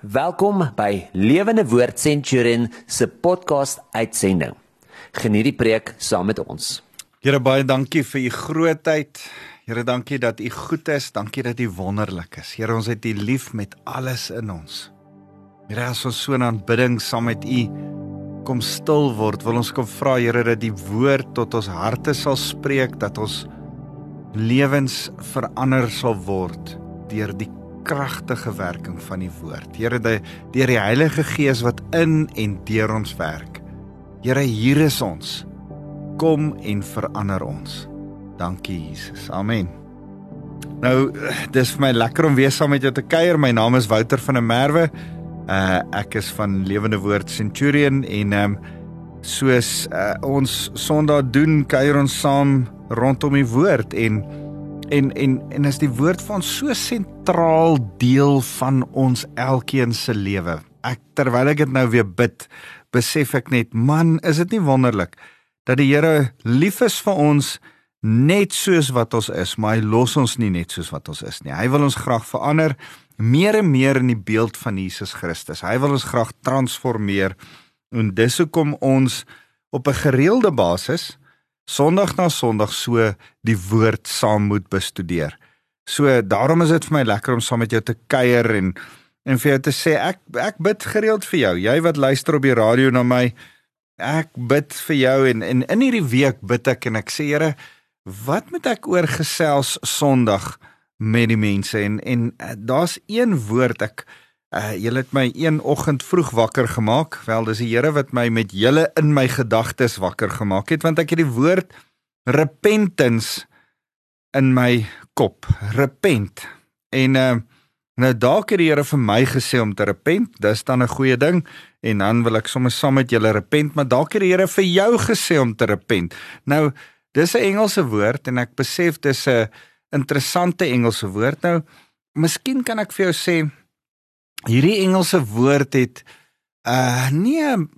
Welkom by Lewende Woord Centurion se podcast uitsending. Geniet die preek saam met ons. Here baie dankie vir u grootheid. Here dankie dat u goed is. Dankie dat u wonderlik is. Here ons het u lief met alles in ons. Here as ons so 'n aanbidding saam met u kom stil word, wil ons kom vra Here dat die woord tot ons harte sal spreek dat ons lewens verander sal word deur die kragtige werking van die woord. Here, deur die Heilige Gees wat in en deur ons werk. Here, hier is ons. Kom en verander ons. Dankie Jesus. Amen. Nou, dis vir my lekker om weer saam met jou te kuier. My naam is Wouter van der Merwe. Uh ek is van Lewende Woord Centurion en ehm um, soos uh, ons Sondag doen, kuier ons saam rondom die woord en en en en is die woord van so sentraal deel van ons elkeen se lewe. Ek terwyl ek dit nou weer bid, besef ek net, man, is dit nie wonderlik dat die Here lief is vir ons net soos wat ons is, maar hy los ons nie net soos wat ons is nie. Hy wil ons graag verander meer en meer in die beeld van Jesus Christus. Hy wil ons graag transformeer en dis hoekom ons op 'n gereelde basis Sondag na Sondag so die woord saam moet bestudeer. So daarom is dit vir my lekker om saam met jou te kuier en en vir jou te sê ek ek bid gereeld vir jou. Jy wat luister op die radio na my, ek bid vir jou en, en in hierdie week bid ek en ek sê Here, wat moet ek oor gesels Sondag met die mense en en eh, daar's een woord ek Uh julle het my een oggend vroeg wakker gemaak. Wel, dis die Here wat my met julle in my gedagtes wakker gemaak het want ek het die woord repentance in my kop. Repent. En uh nou dalk het die Here vir my gesê om te repent. Dis dan 'n goeie ding en dan wil ek sommer saam met julle repent, maar dalk het die Here vir jou gesê om te repent. Nou, dis 'n Engelse woord en ek besef dis 'n interessante Engelse woord. Nou, miskien kan ek vir jou sê hierdie Engelse woord het uh nie 'n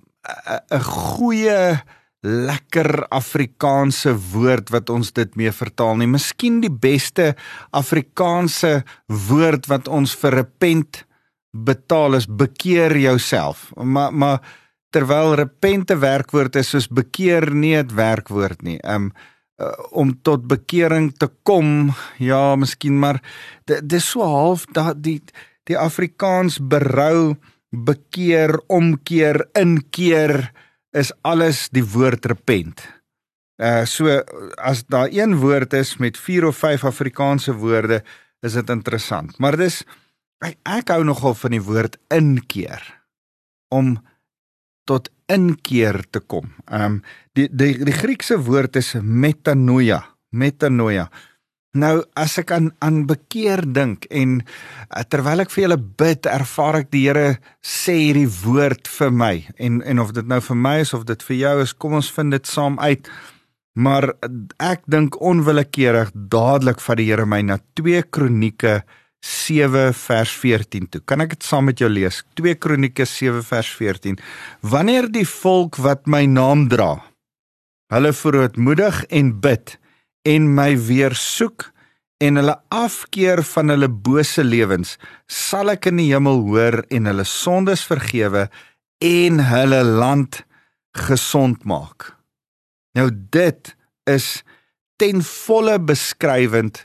'n goeie lekker Afrikaanse woord wat ons dit mee vertaal nie. Miskien die beste Afrikaanse woord wat ons vir repent betaal is bekeer jouself. Maar maar terwyl repente werkwoord is soos bekeer nie 'n werkwoord nie. Um om tot bekering te kom, ja, miskien maar dit is so half dat die die Afrikaans berou, bekeer, omkeer, inkeer is alles die woord repent. Uh so as daar een woord is met 4 of 5 Afrikaanse woorde, is dit interessant. Maar dis ek hou nogal van die woord inkeer om tot inkeer te kom. Ehm um, die die die Griekse woord is metanoia, metanoia. Nou as ek aan aan bekeer dink en uh, terwyl ek vir julle bid, ervaar ek die Here sê hierdie woord vir my. En en of dit nou vir my is of dit vir jou is, kom ons vind dit saam uit. Maar ek dink onwillekeurig dadelik van die Here my na 2 Kronieke 7 vers 14 toe. Kan ek dit saam met jou lees? 2 Kronieke 7 vers 14. Wanneer die volk wat my naam dra, hulle verootmoedig en bid, en my weer soek en hulle afkeer van hulle bose lewens, sal ek in die hemel hoor en hulle sondes vergewe en hulle land gesond maak. Nou dit is ten volle beskrywend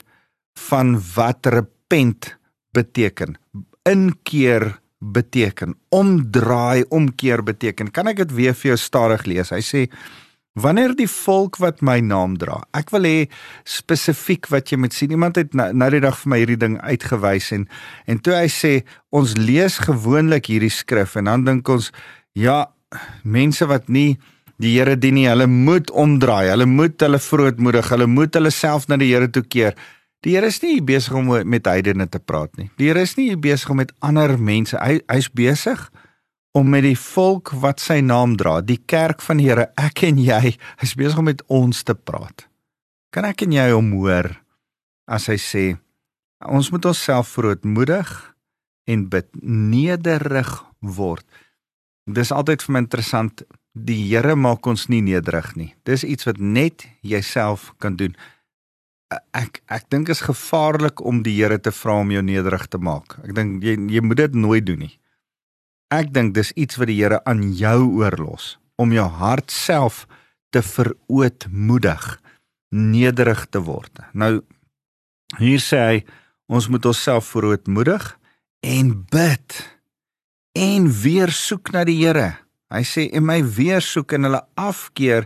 van wat repent beteken. Inkeer beteken, omdraai, omkeer beteken. Kan ek dit weer vir jou stadig lees? Hy sê Wanneer die volk wat my naam dra. Ek wil hê spesifiek wat jy moet sien. Iemand het nou, nou die dag vir my hierdie ding uitgewys en en toe hy sê ons lees gewoonlik hierdie skrif en dan dink ons ja, mense wat nie die Here dien nie, hulle moet omdraai. Hulle moet hulle vrootmoedig, hulle moet hulle self na die Here toe keer. Die Here is nie besig om met heidene te praat nie. Die Here is nie besig om met ander mense. Hy hy's besig om met die volk wat sy naam dra, die kerk van die Here, ek en jy, hy's besig om met ons te praat. Kan ek en jy hom hoor as hy sê ons moet onsself verootmoedig en bid nederig word. Dis altyd vir my interessant, die Here maak ons nie nederig nie. Dis iets wat net jouself kan doen. Ek ek dink is gevaarlik om die Here te vra om jou nederig te maak. Ek dink jy jy moet dit nooit doen nie. Ek dink dis iets wat die Here aan jou oorlos om jou hart self te verootmoedig, nederig te word. Nou hier sê hy ons moet onsself verootmoedig en bid en weer soek na die Here. Hy sê en my weer soek en hulle afkeer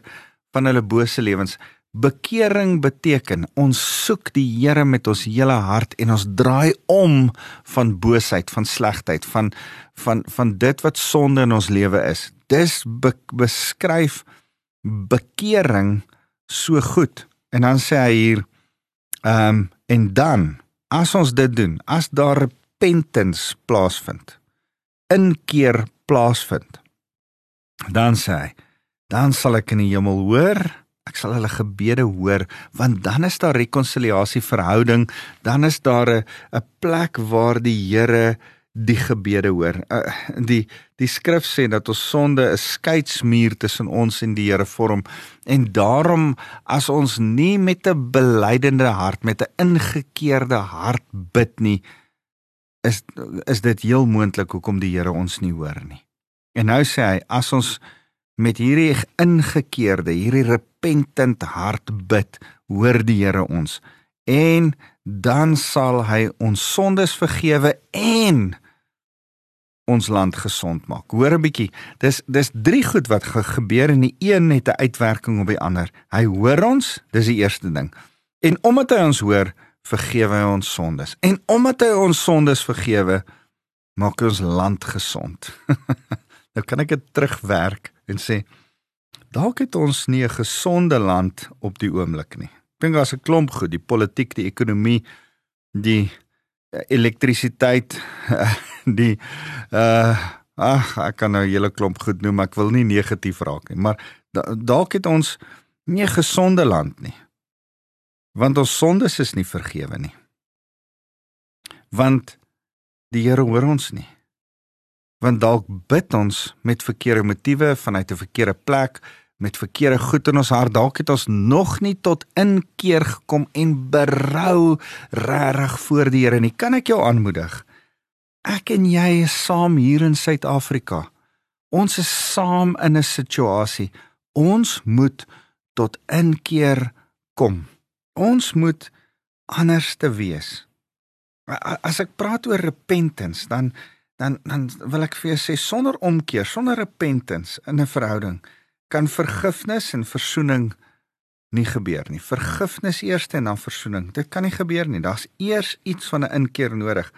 van hulle bose lewens. Bekering beteken ons soek die Here met ons hele hart en ons draai om van boosheid, van slegheid, van van van dit wat sonde in ons lewe is. Dis be, beskryf bekering so goed. En dan sê hy hier ehm um, en dan as ons dit doen, as daar repentance plaasvind, inkeer plaasvind, dan sê hy, dan sal ek in die hemel hoor ek sal hulle gebede hoor want dan is daar rekonsiliasie verhouding dan is daar 'n 'n plek waar die Here die gebede hoor. Uh, die die skrif sê dat ons sonde 'n skeidsmuur tussen ons en die Here vorm en daarom as ons nie met 'n belydende hart met 'n ingekeerde hart bid nie is is dit heel moontlik hoekom die Here ons nie hoor nie. En nou sê hy as ons met hierdie ingekeerde, hierdie repentant hart bid, hoor die Here ons en dan sal hy ons sondes vergewe en ons land gesond maak. Hoor 'n bietjie. Dis dis drie goed wat gebeur en die een het 'n uitwerking op die ander. Hy hoor ons, dis die eerste ding. En omdat hy ons hoor, vergewe hy ons sondes. En omdat hy ons sondes vergewe, maak hy ons land gesond. nou kan ek dit terugwerk en sê dalk het ons nie 'n gesonde land op die oomblik nie. Ek dink daar's 'n klomp goed, die politiek, die ekonomie, die eh, elektrisiteit, die uh ag, ek kan nou 'n hele klomp goed noem, maar ek wil nie negatief raak nie, maar dalk het ons nie 'n gesonde land nie. Want ons sondes is nie vergewe nie. Want die Here hoor ons nie want dalk bid ons met verkeerde motiewe vanuit 'n verkeerde plek met verkeerde goed in ons hart. Dalk het ons nog nie tot inkeer gekom en berou regtig voor die Here nie. Kan ek jou aanmoedig? Ek en jy is saam hier in Suid-Afrika. Ons is saam in 'n situasie. Ons moet tot inkeer kom. Ons moet anders te wees. As ek praat oor repentance dan dan dan wil ek vir jou sê sonder omkeer, sonder repentance in 'n verhouding kan vergifnis en verzoening nie gebeur nie. Vergifnis eers en dan verzoening. Dit kan nie gebeur nie. Daar's eers iets van 'n inkeer nodig.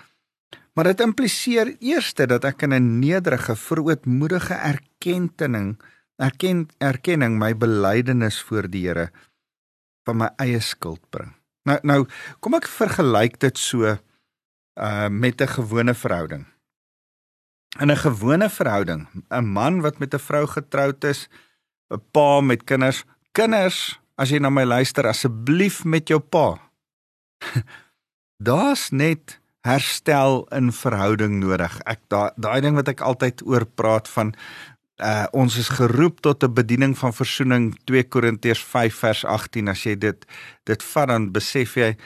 Maar dit impliseer eerste dat ek in 'n nederige, verootmoedige erkenning, erken erkenning my belydenis voor die Here van my eie skuld bring. Nou nou kom ek vergelyk dit so uh met 'n gewone verhouding in 'n gewone verhouding, 'n man wat met 'n vrou getroud is, 'n pa met kinders, kinders, as jy na my luister, asseblief met jou pa. Daar's net herstel in verhouding nodig. Ek daai daai ding wat ek altyd oor praat van uh ons is geroep tot 'n bediening van verzoening 2 Korintiërs 5 vers 18 as jy dit dit vat dan besef jy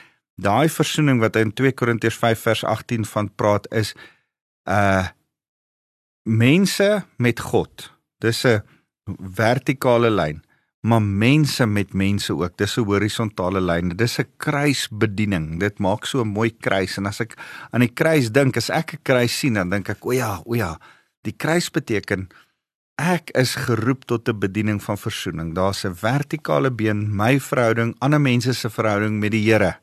daai verzoening wat in 2 Korintiërs 5 vers 18 van praat is uh mense met God. Dis 'n vertikale lyn, maar mense met mense ook. Dis 'n horisontale lyn. Dis 'n kruisbediening. Dit maak so 'n mooi kruis en as ek aan die kruis dink, as ek 'n kruis sien, dan dink ek, o ja, o ja, die kruis beteken ek is geroep tot 'n bediening van verzoening. Daar's 'n vertikale been, my verhouding, ander mense se verhouding met die Here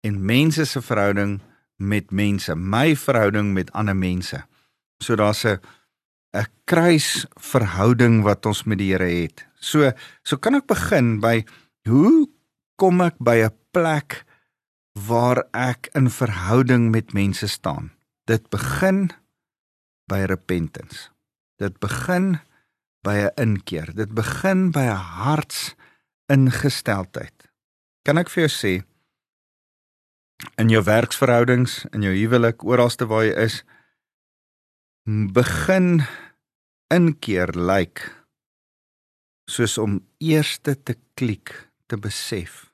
en mense se verhouding met mense, my verhouding met ander mense. So daar's 'n 'n kruisverhouding wat ons met die Here het. So so kan ek begin by hoe kom ek by 'n plek waar ek in verhouding met mense staan? Dit begin by repentance. Dit begin by 'n inkeer. Dit begin by 'n hartsingesteldheid. Kan ek vir jou sê in jou werksverhoudings, in jou huwelik, oralste waar jy is, begin inkeer lyk like, soos om eerste te klik te besef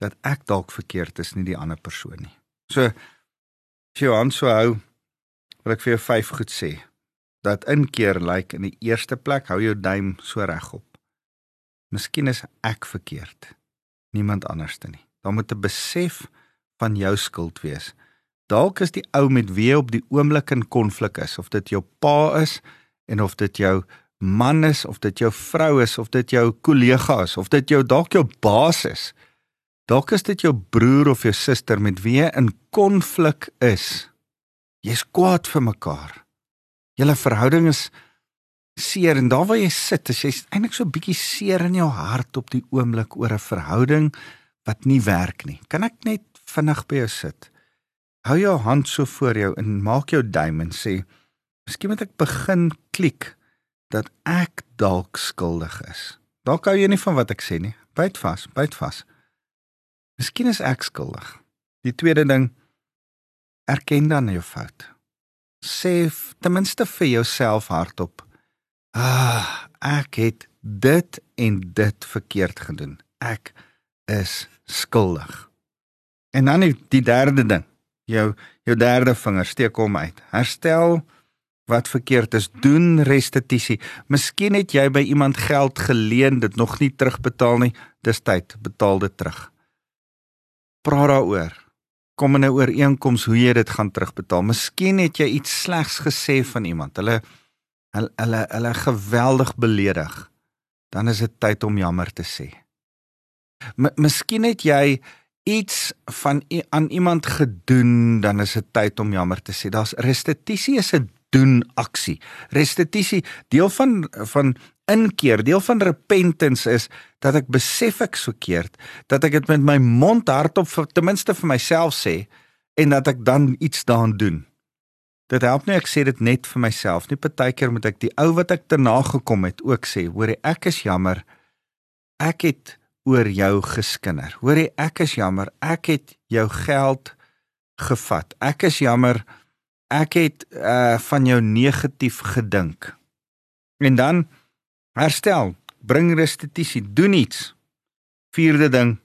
dat ek dalk verkeerd is nie die ander persoon nie. So as jy aan so hou wil ek vir jou vyf goed sê. dat inkeer lyk like in die eerste plek hou jou duim so regop. Miskien is ek verkeerd. Niemand anderste nie. Daar moet 'n besef van jou skuld wees. Dalk is die ou met wie op die oomblik in konflik is, of dit jou pa is en of dit jou man is of dit jou vrou is of dit jou kollega is of dit jou dalk jou baas is. Dalk is dit jou broer of jou suster met wie jy in konflik is. Jy's kwaad vir mekaar. Julle verhouding is seer en daar waar jy sit, as jy eintlik so 'n bietjie seer in jou hart op die oomblik oor 'n verhouding wat nie werk nie. Kan ek net vinnig by jou sit? Hou jou hand so voor jou en maak jou duim en sê, "Miskien moet ek begin klik dat ek dalk skuldig is." Dalk hou jy nie van wat ek sê nie. Byt vas, byt vas. Miskien is ek skuldig. Die tweede ding, erken dan jou fout. Sê ten minste vir jouself hardop, Ah, ek het dit en dit verkeerd gedoen. Ek is skuldig. En dan die derde ding. Jou jou derde vinger steek hom uit. Herstel wat verkeerd is. Doen restituisie. Miskien het jy by iemand geld geleen, dit nog nie terugbetaal nie. Dis tyd, betaal dit terug. Praat daaroor. Kom in 'n ooreenkoms hoe jy dit gaan terugbetaal. Miskien het jy iets slegs gesê van iemand. Hulle hulle hulle, hulle geweldig beledig, dan is dit tyd om jammer te sê. M miskien het jy iets van aan iemand gedoen, dan is dit tyd om jammer te sê. Daar's restituisie is 'n doen aksie. Restituisie deel van van inkeer, deel van repentance is dat ek besef ek verkeerd, dat ek dit met my mond hardop ten minste vir myself sê en dat ek dan iets daaraan doen. Dit help nie ek sê dit net vir myself nie. Partykeer moet ek die ou wat ek te nagekom het ook sê, hoor ek is jammer. Ek het oor jou geskinder. Hoor ek is jammer. Ek het jou geld gevat. Ek is jammer. Ek het uh van jou negatief gedink. En dan herstel, bring restituisie, doen iets. Vierde ding,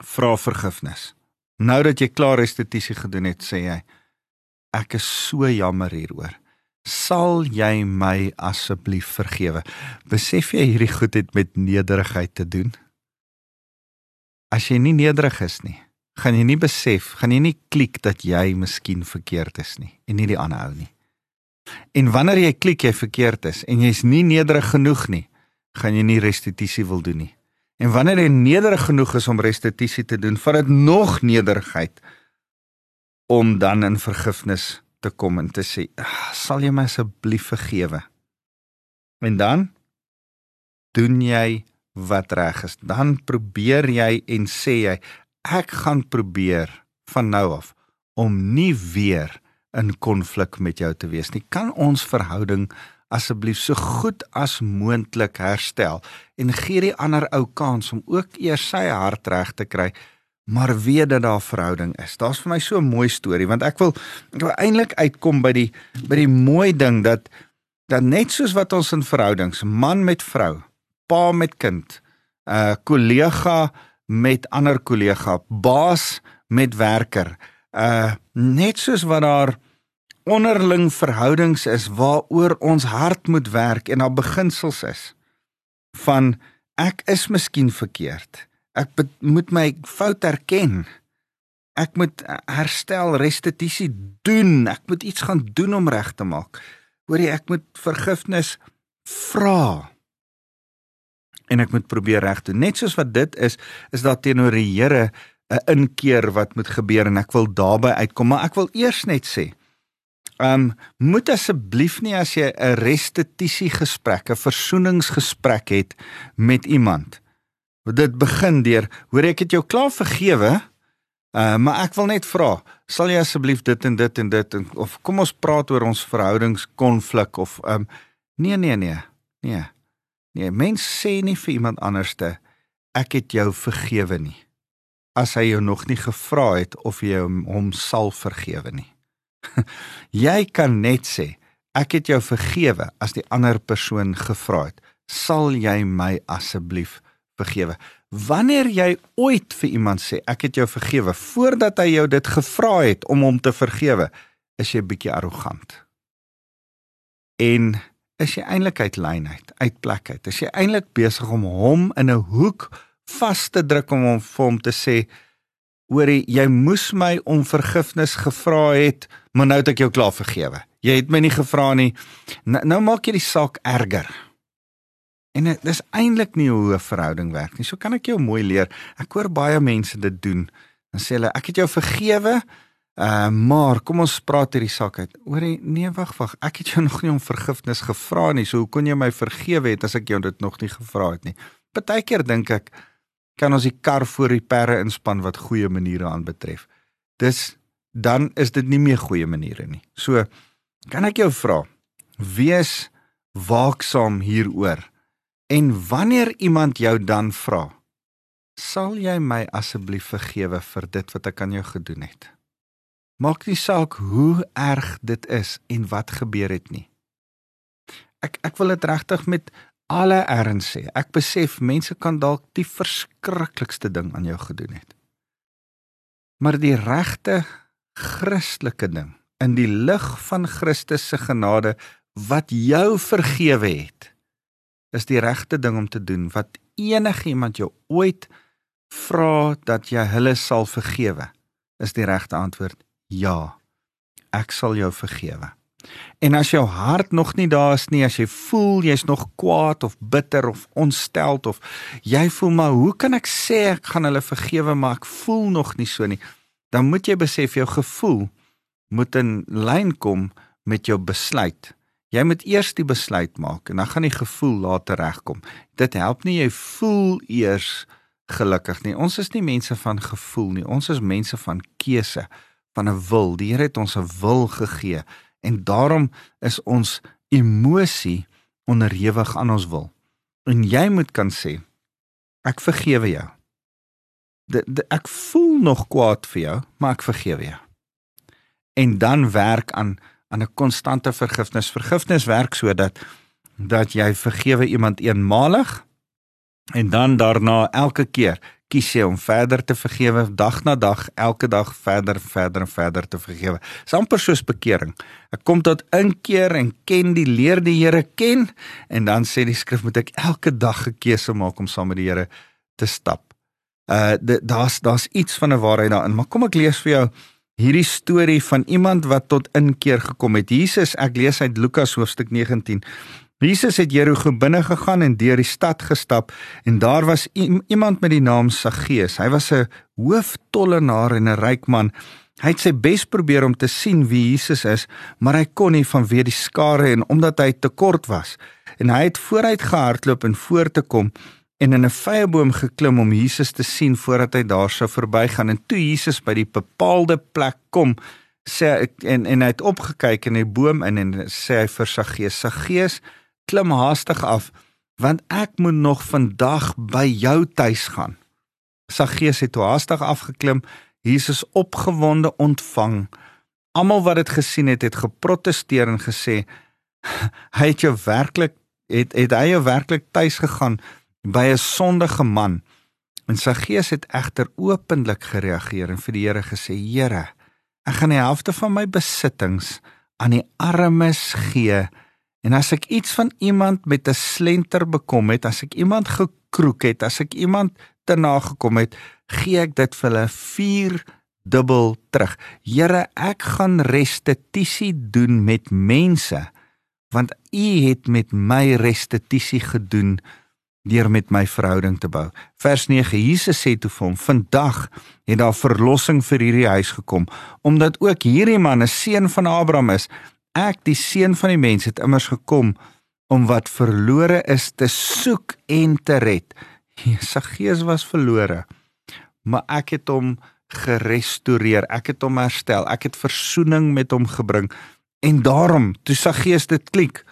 vra vergifnis. Nou dat jy klaar restituisie gedoen het, sê jy, Ek is so jammer hieroor. Sal jy my asseblief vergewe? Besef jy hierdie goed het met nederigheid te doen? As jy nie nederig is nie, gaan jy nie besef, gaan jy nie klik dat jy miskien verkeerd is nie en nie die ander ou nie. En wanneer jy klik jy verkeerd is en jy's nie nederig genoeg nie, gaan jy nie restituisie wil doen nie. En wanneer jy nederig genoeg is om restituisie te doen, vat dit nog nederigheid om dan in vergifnis te kom en te sê, ah, "Sal jy my asseblief vergewe?" En dan doen jy wat reg is. Dan probeer jy en sê jy, "Ek gaan probeer van nou af om nie weer in konflik met jou te wees nie. Kan ons verhouding asseblief so goed as moontlik herstel en gee die ander ou kans om ook eers sy hart reg te kry?" maar weet dat daar verhouding is. Daar's vir my so 'n mooi storie want ek wil ek wil eintlik uitkom by die by die mooi ding dat dat net soos wat ons in verhoudings, man met vrou, pa met kind, 'n uh, kollega met ander kollega, baas met werker, uh net soos wat daar onderling verhoudings is waaroor ons hart moet werk en daar beginsels is van ek is miskien verkeerd. Ek moet my fout erken. Ek moet herstel, restituisie doen. Ek moet iets gaan doen om reg te maak. Hoorie, ek moet vergifnis vra. En ek moet probeer reg doen. Net soos wat dit is, is daar teenoor die Here 'n inkeer wat moet gebeur en ek wil daarby uitkom, maar ek wil eers net sê, um, moet asseblief nie as jy 'n restituisie gesprek, 'n versoeningsgesprek het met iemand dit begin deur, hoor ek het jou klaar vergewe, uh, maar ek wil net vra, sal jy asseblief dit en dit en dit en, of kom ons praat oor ons verhoudingskonflik of um nee nee nee. Nee. Nee, mens sê nie vir iemand anderste ek het jou vergewe nie as hy jou nog nie gevra het of jy hom sal vergewe nie. jy kan net sê ek het jou vergewe as die ander persoon gevra het. Sal jy my asseblief vergewe. Wanneer jy ooit vir iemand sê ek het jou vergewe voordat hy jou dit gevra het om hom te vergewe, is jy bietjie arrogant. En is jy eintlik uit lyn uit, uit plek uit? Is jy eintlik besig om hom in 'n hoek vas te druk om hom vir hom te sê, "Hoorie, jy moes my om vergifnis gevra het, maar nou het ek jou klaar vergewe. Jy het my nie gevra nie. Nou, nou maak jy die saak erger." En dit is eintlik nie hoe 'n verhouding werk nie. So kan ek jou mooi leer. Ek hoor baie mense dit doen. Dan sê hulle, "Ek het jou vergewe, uh, maar kom ons praat hierdie saak uit." Hoorie, nee, wag, wag. Ek het jou nog nie om vergifnis gevra nie. So hoe kon jy my vergewe het as ek jou dit nog nie gevra het nie? Partykeer dink ek kan ons die kar voor die perde inspan wat goeie maniere aanbetref. Dis dan is dit nie meer goeie maniere nie. So kan ek jou vra, wees waaksaam hieroor. En wanneer iemand jou dan vra, sal jy my asseblief vergewe vir dit wat ek aan jou gedoen het? Maak nie saak hoe erg dit is en wat gebeur het nie. Ek ek wil dit regtig met alle erns sê. Ek besef mense kan dalk die verskriklikste ding aan jou gedoen het. Maar die regte Christelike ding in die lig van Christus se genade wat jou vergewe het is die regte ding om te doen wat enigiemand jou ooit vra dat jy hulle sal vergewe is die regte antwoord ja ek sal jou vergewe en as jou hart nog nie daar is nie as jy voel jy's nog kwaad of bitter of ontsteld of jy voel maar hoe kan ek sê ek gaan hulle vergewe maar ek voel nog nie so nie dan moet jy besef jou gevoel moet in lyn kom met jou besluit Jy moet eers die besluit maak en dan gaan die gevoel later regkom. Dit help nie jy voel eers gelukkig nie. Ons is nie mense van gevoel nie. Ons is mense van keuse, van 'n wil. Die Here het ons 'n wil gegee en daarom is ons emosie onderhewig aan ons wil. En jy moet kan sê ek vergewe jou. De, de, ek voel nog kwaad vir jou, maar ek vergewe jou. En dan werk aan aan 'n konstante vergifnis. Vergifnis werk sodat dat jy vergewe iemand eenmalig en dan daarna elke keer kies jy om verder te vergewe dag na dag, elke dag verder verder en verder te vergewe. Dis amper soos bekering. Ek kom tot inkeer en ken die leer die Here ken en dan sê die skrif moet ek elke dag 'n keuse maak om saam met die Here te stap. Uh daar's daar's iets van 'n waarheid daarin, maar kom ek lees vir jou hierdie storie van iemand wat tot inkeer gekom het. Jesus, ek lees uit Lukas hoofstuk 19. Jesus het Jerigo binne gegaan en deur die stad gestap en daar was iemand met die naam Saggeus. Hy was 'n hooftollenaar en 'n ryk man. Hy het sy bes probeer om te sien wie Jesus is, maar hy kon nie vanweë die skare en omdat hy te kort was. En hy het vooruit gehardloop en voor te kom en in 'n vyeboom geklim om Jesus te sien voordat hy daar sou verbygaan en toe Jesus by die bepaalde plek kom sê en en hy het opgekyk in die boom in en sê hy vir Saggeus Saggeus klim haastig af want ek moet nog vandag by jou tuis gaan Saggeus het toe haastig afgeklim Jesus opgewonde ontvang almal wat dit gesien het het geprotesteer en gesê hy het jou werklik het het hy jou werklik tuis gegaan by 'n sondige man. En sy gees het egter openlik gereageer en vir die Here gesê: "Here, ek gaan die helfte van my besittings aan die armes gee. En as ek iets van iemand met 'n slenter bekom het, as ek iemand gekroek het, as ek iemand te nagekom het, gee ek dit vir hulle 4 dubbel terug. Here, ek gaan restituisie doen met mense, want U het met my restituisie gedoen." deur met my verhouding te bou. Vers 9: Jesus sê toe vir hom: "Vandag het daar verlossing vir hierdie huis gekom, omdat ook hierdie man 'n seun van Abraham is. Ek, die seun van die mens, het immers gekom om wat verlore is te soek en te red." Sy gees was verlore, maar ek het hom gerestoreer. Ek het hom herstel. Ek het verzoening met hom gebring. En daarom, toe sy gees dit klik,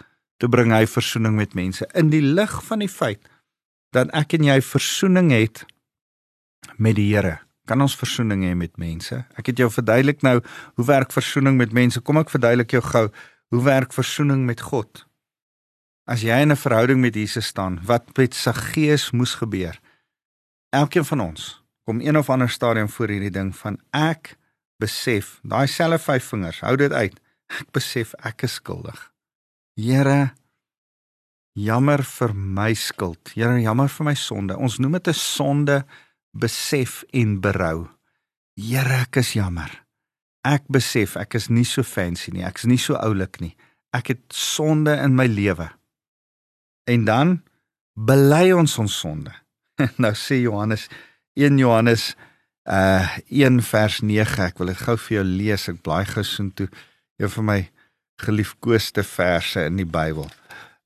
toe bring hy verzoening met mense in die lig van die feit dat ek en jy versoening het met die Here. Kan ons versoening hê met mense? Ek het jou verduidelik nou hoe werk versoening met mense. Kom ek verduidelik jou gou hoe werk versoening met God? As jy in 'n verhouding met Jesus staan, wat met sy gees moes gebeur? Elkeen van ons kom een of ander stadium voor hierdie ding van ek besef, daai selfe vyf vingers, hou dit uit. Ek besef ek is skuldig. Here, jammer vir my skuld. Here, jammer vir my sonde. Ons noem dit 'n sonde besef en berou. Here, ek is jammer. Ek besef ek is nie so fancy nie. Ek is nie so oulik nie. Ek het sonde in my lewe. En dan bely ons ons sonde. nou sê Johannes 1 Johannes uh 1 vers 9. Ek wil dit gou vir jou lees. Ek blaai gou soontoe. Een van my geliefkoeste verse in die Bybel.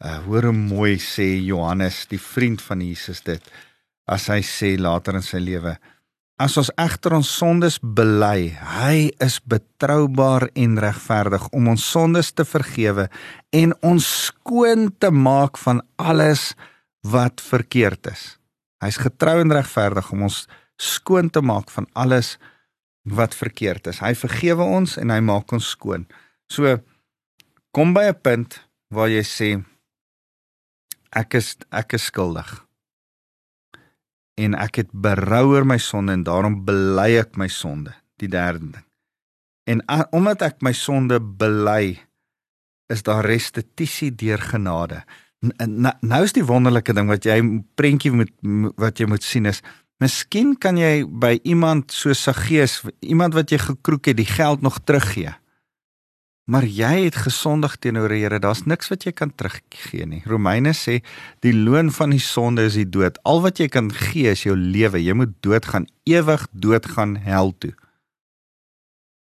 Uh hoor hoe mooi sê Johannes, die vriend van Jesus dit as hy sê later in sy lewe As ons egter ons sondes bely, hy is betroubaar en regverdig om ons sondes te vergewe en ons skoon te maak van alles wat verkeerd is. Hy's getrou en regverdig om ons skoon te maak van alles wat verkeerd is. Hy vergewe ons en hy maak ons skoon. So kom by 'n punt waar jy sê ek is ek is skuldig. En ek het berou oor my sonde en daarom bely ek my sonde, die derde ding. En a, omdat ek my sonde bely, is daar restituisie deur genade. Nou is die wonderlike ding wat jy prentjie moet wat jy moet sien is Miskien kan jy by iemand so Saggeus, iemand wat jy gekroek het, die geld nog teruggee. Maar jy het gesondig teenoor die Here. Daar's niks wat jy kan teruggee nie. Romeine sê die loon van die sonde is die dood. Al wat jy kan gee is jou lewe. Jy moet doodgaan, ewig doodgaan hel toe.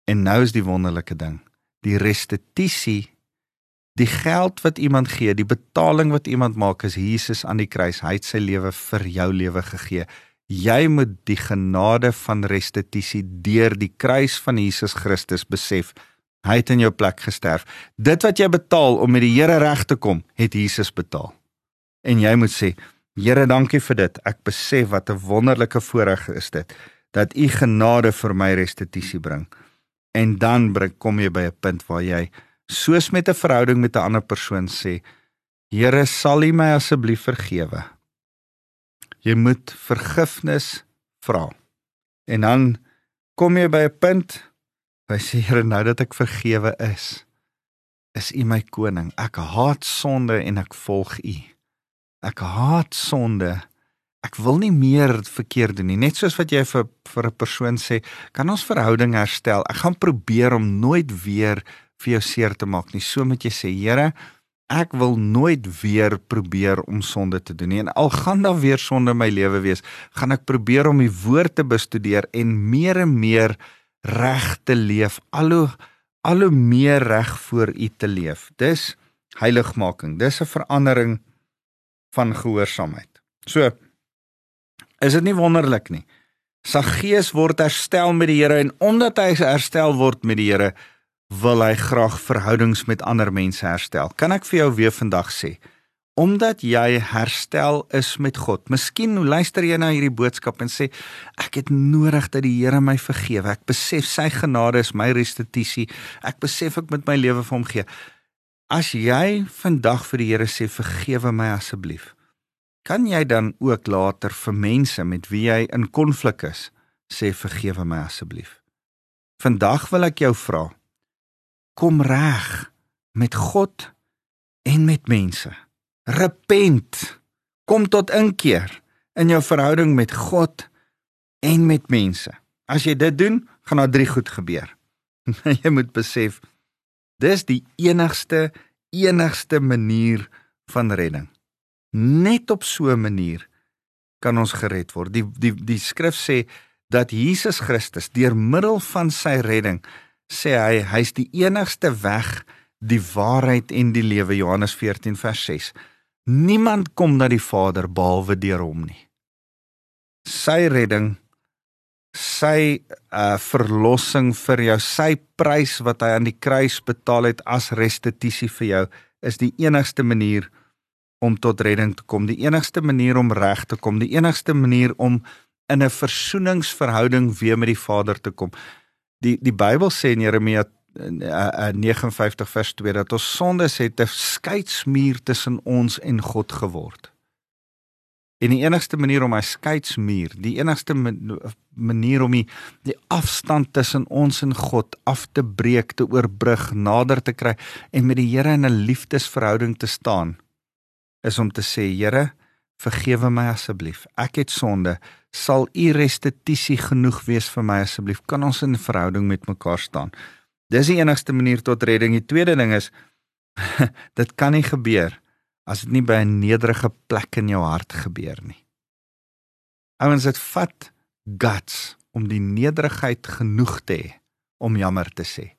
En nou is die wonderlike ding. Die restituisie Die geld wat iemand gee, die betaling wat iemand maak is Jesus aan die kruis. Hy het sy lewe vir jou lewe gegee. Jy moet die genade van restituisie deur die kruis van Jesus Christus besef. Hy het in jou plek gesterf. Dit wat jy betaal om met die Here reg te kom, het Jesus betaal. En jy moet sê, Here, dankie vir dit. Ek besef wat 'n wonderlike voorreg is dit dat U genade vir my restituisie bring. En dan bring kom jy by 'n punt waar jy soos met 'n verhouding met 'n ander persoon sê, Here, sal U my asseblief vergewe? Jy moet vergifnis vra. En dan kom jy by 'n punt Hy sê Here nou dat ek vergewe is, is U my koning. Ek haat sonde en ek volg U. Ek haat sonde. Ek wil nie meer verkeerd doen nie. Net soos wat jy vir vir 'n persoon sê, kan ons verhouding herstel. Ek gaan probeer om nooit weer vir jou seer te maak nie. So moet jy sê, Here, ek wil nooit weer probeer om sonde te doen nie. En al gaan daar weer sonde in my lewe wees, gaan ek probeer om die woord te bestudeer en meer en meer reg te leef, al hoe al hoe meer reg voor U te leef. Dis heiligmaking. Dis 'n verandering van gehoorsaamheid. So is dit nie wonderlik nie. Sy gees word herstel met die Here en omdat hy herstel word met die Here, wil hy graag verhoudings met ander mense herstel. Kan ek vir jou weer vandag sê? Omdat jy herstel is met God. Miskien luister jy na hierdie boodskap en sê ek het nodig dat die Here my vergewe. Ek besef sy genade is my restituisie. Ek besef ek moet my lewe vir hom gee. As jy vandag vir die Here sê vergewe my asseblief, kan jy dan ook later vir mense met wie jy in konflik is sê vergewe my asseblief. Vandag wil ek jou vra kom reg met God en met mense repent. Kom tot inkeer in jou verhouding met God en met mense. As jy dit doen, gaan daar drie goed gebeur. jy moet besef dis die enigste enigste manier van redding. Net op so 'n manier kan ons gered word. Die die die skrif sê dat Jesus Christus deur middel van sy redding sê hy hy's die enigste weg, die waarheid en die lewe Johannes 14 vers 6. Niemand kom na die Vader behalwe deur hom nie. Sy redding, sy uh verlossing vir jou, sy prys wat hy aan die kruis betaal het as restituisie vir jou, is die enigste manier om tot redding te kom, die enigste manier om reg te kom, die enigste manier om in 'n versoeningsverhouding weer met die Vader te kom. Die die Bybel sê in Jeremia 59 vers 2 dat ons sondes het 'n skeidsmuur tussen ons en God geword. En die enigste manier om my skeidsmuur, die enigste manier om die, die afstand tussen ons en God af te breek, te oorbrug, nader te kry en met die Here in 'n liefdesverhouding te staan, is om te sê, Here, vergewe my asseblief. Ek het sonde. Sal U restituisie genoeg wees vir my asseblief? Kan ons in verhouding met mekaar staan? Dis die enigste manier tot redding. Die tweede ding is dit kan nie gebeur as dit nie by 'n nederige plek in jou hart gebeur nie. Ouens, dit vat guts om die nederigheid genoeg te hê om jammer te sê.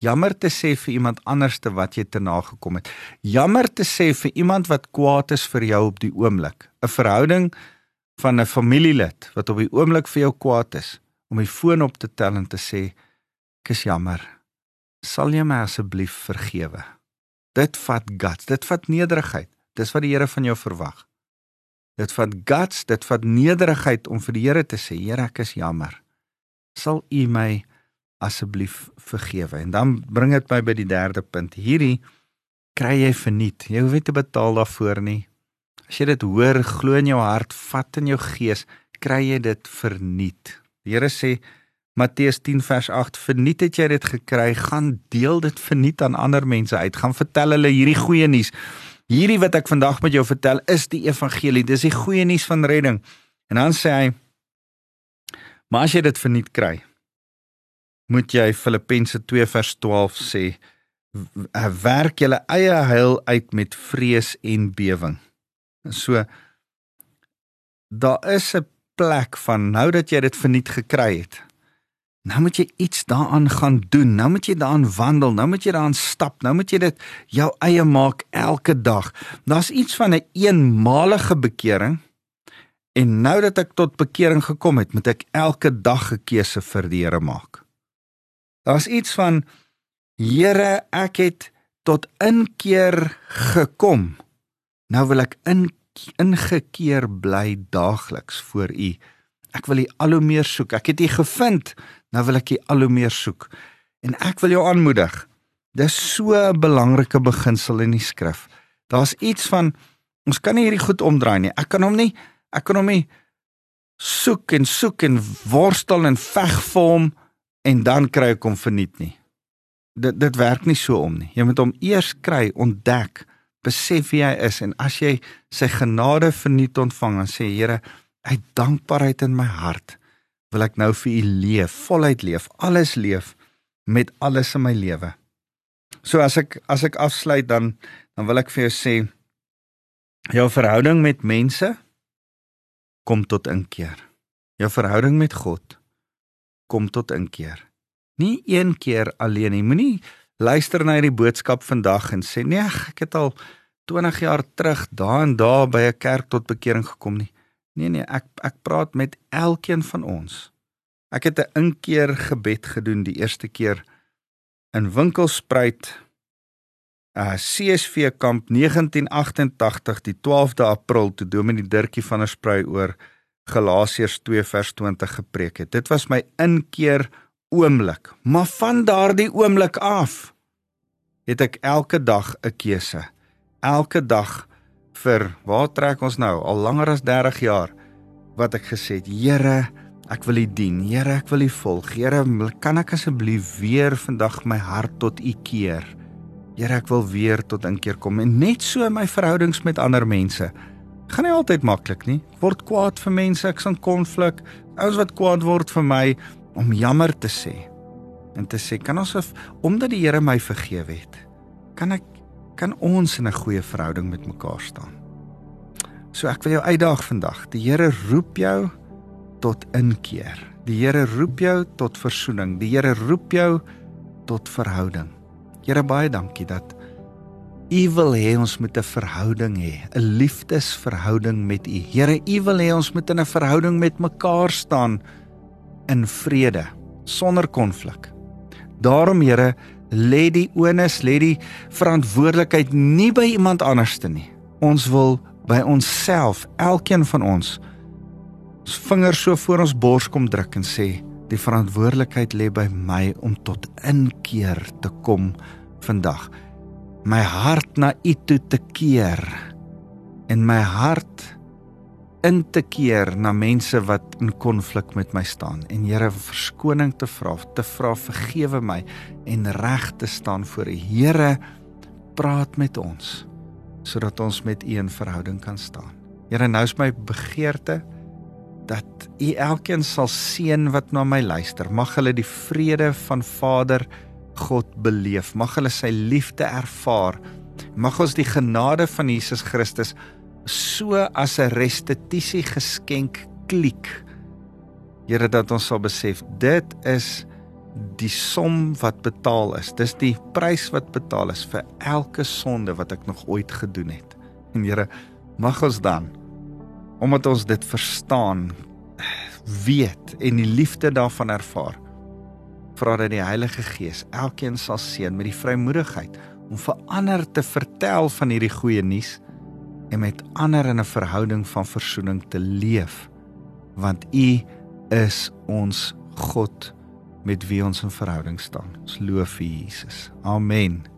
Jammer te sê vir iemand anderste wat jy te nagekom het. Jammer te sê vir iemand wat kwaad is vir jou op die oomblik. 'n Verhouding van 'n familielid wat op die oomblik vir jou kwaad is, om die foon op te tel en te sê, "Ek is jammer. Sal jy my asseblief vergewe?" Dit vat guts, dit vat nederigheid. Dis wat die Here van jou verwag. Dit vat guts, dit vat nederigheid om vir die Here te sê, Here, ek is jammer. Sal U my asseblief vergewe? En dan bring dit my by die derde punt. Hierdie kry jy verniet. Jy hoef nie te betaal daarvoor nie. As jy dit hoor, glo in jou hart, vat in jou gees, kry jy dit verniet. Die Here sê Matteus 10 vers 8 verniet het jy dit gekry? Gaan deel dit verniet aan ander mense uit. Gaan vertel hulle hierdie goeie nuus. Hierdie wat ek vandag met jou vertel is die evangelie. Dis die goeie nuus van redding. En dan sê hy maar as jy dit verniet kry moet jy Filippense 2 vers 12 sê werk julle eie heil uit met vrees en bewering. So daar is 'n plek van nou dat jy dit verniet gekry het Nou moet jy iets daaraan gaan doen. Nou moet jy daaraan wandel. Nou moet jy daaraan stap. Nou moet jy dit jou eie maak elke dag. Daar's iets van 'n een eenmalige bekering. En nou dat ek tot bekering gekom het, moet ek elke dag 'n keuse vir die Here maak. Daar's iets van Here, ek het tot inkeer gekom. Nou wil ek in ingekeer bly daagliks voor U. Ek wil U al hoe meer soek. Ek het U gevind nou wil ek jy al hoe meer soek. En ek wil jou aanmoedig. Dis so 'n belangrike beginsel in die skrif. Daar's iets van ons kan nie hierdie goed omdraai nie. Ek kan hom nie ek kan hom nie soek en soek en worstel en veg vir hom en dan kry ek hom verniet nie. Dit dit werk nie so om nie. Jy moet hom eers kry, ontdek, besef wie hy is en as jy sy genade verniet ontvang en sê Here, uit dankbaarheid in my hart wil ek nou vir u leef, voluit leef, alles leef met alles in my lewe. So as ek as ek afsluit dan dan wil ek vir jou sê jou verhouding met mense kom tot inkeer. Jou verhouding met God kom tot inkeer. Nie een keer alleen nie. Moenie luister na hierdie boodskap vandag en sê nee, ek het al 20 jaar terug daar en daar by 'n kerk tot bekering gekom nie. Nee nee, ek ek praat met elkeen van ons. Ek het 'n inkeer gebed gedoen die eerste keer in Winkelspruit uh CSV kamp 1988 die 12de April toe Dominee Dirkie van der Spruit oor Galasiërs 2 vers 20 gepreek het. Dit was my inkeer oomblik. Maar van daardie oomblik af het ek elke dag 'n keuse. Elke dag vir waar trek ons nou? Al langer as 30 jaar. Wat ek gesê het Here ek wil U dien. Here ek wil U volg. Here kan ek asseblief weer vandag my hart tot U keer? Here ek wil weer tot inkeer kom. En net so in my verhoudings met ander mense. Gaan nie altyd maklik nie. Word kwaad vir mense ek's in konflik. Ouens wat kwaad word vir my om jammer te sê. En te sê kan ons of omdat die Here my vergewe het kan ek kan ons in 'n goeie verhouding met mekaar staan. So ek wil jou uitdaag vandag. Die Here roep jou tot inkeer. Die Here roep jou tot versoening. Die Here roep jou tot verhouding. Here baie dankie dat U wil hê ons moet 'n verhouding hê, 'n liefdesverhouding met U. Here, U wil hê ons moet in 'n verhouding met mekaar staan in vrede, sonder konflik. Daarom Here, lê die onus, lê die verantwoordelikheid nie by iemand anderste nie. Ons wil by onsself, elkeen van ons, ons vingers so voor ons bors kom druk en sê, die verantwoordelikheid lê by my om tot inkeer te kom vandag. My hart na U toe te keer en my hart in te keer na mense wat in konflik met my staan en Here verskoning te vra, te vra vergewe my en reg te staan voor U. Here, praat met ons sodat ons met U in verhouding kan staan. Here, nou is my begeerte dat U elkeen sal seën wat na my luister. Mag hulle die vrede van Vader God beleef. Mag hulle sy liefde ervaar. Mag ons die genade van Jesus Christus so as 'n restituisie geskenk klik. Here dat ons sal besef dit is die som wat betaal is. Dis die prys wat betaal is vir elke sonde wat ek nog ooit gedoen het. En Here, mag ons dan omdat ons dit verstaan, weet en die liefde daarvan ervaar, vra dat die Heilige Gees elkeen sal seën met die vrymoedigheid om vir ander te vertel van hierdie goeie nuus en met ander in 'n verhouding van versoening te leef want u is ons God met wie ons in verhouding staan. Ons loof U Jesus. Amen.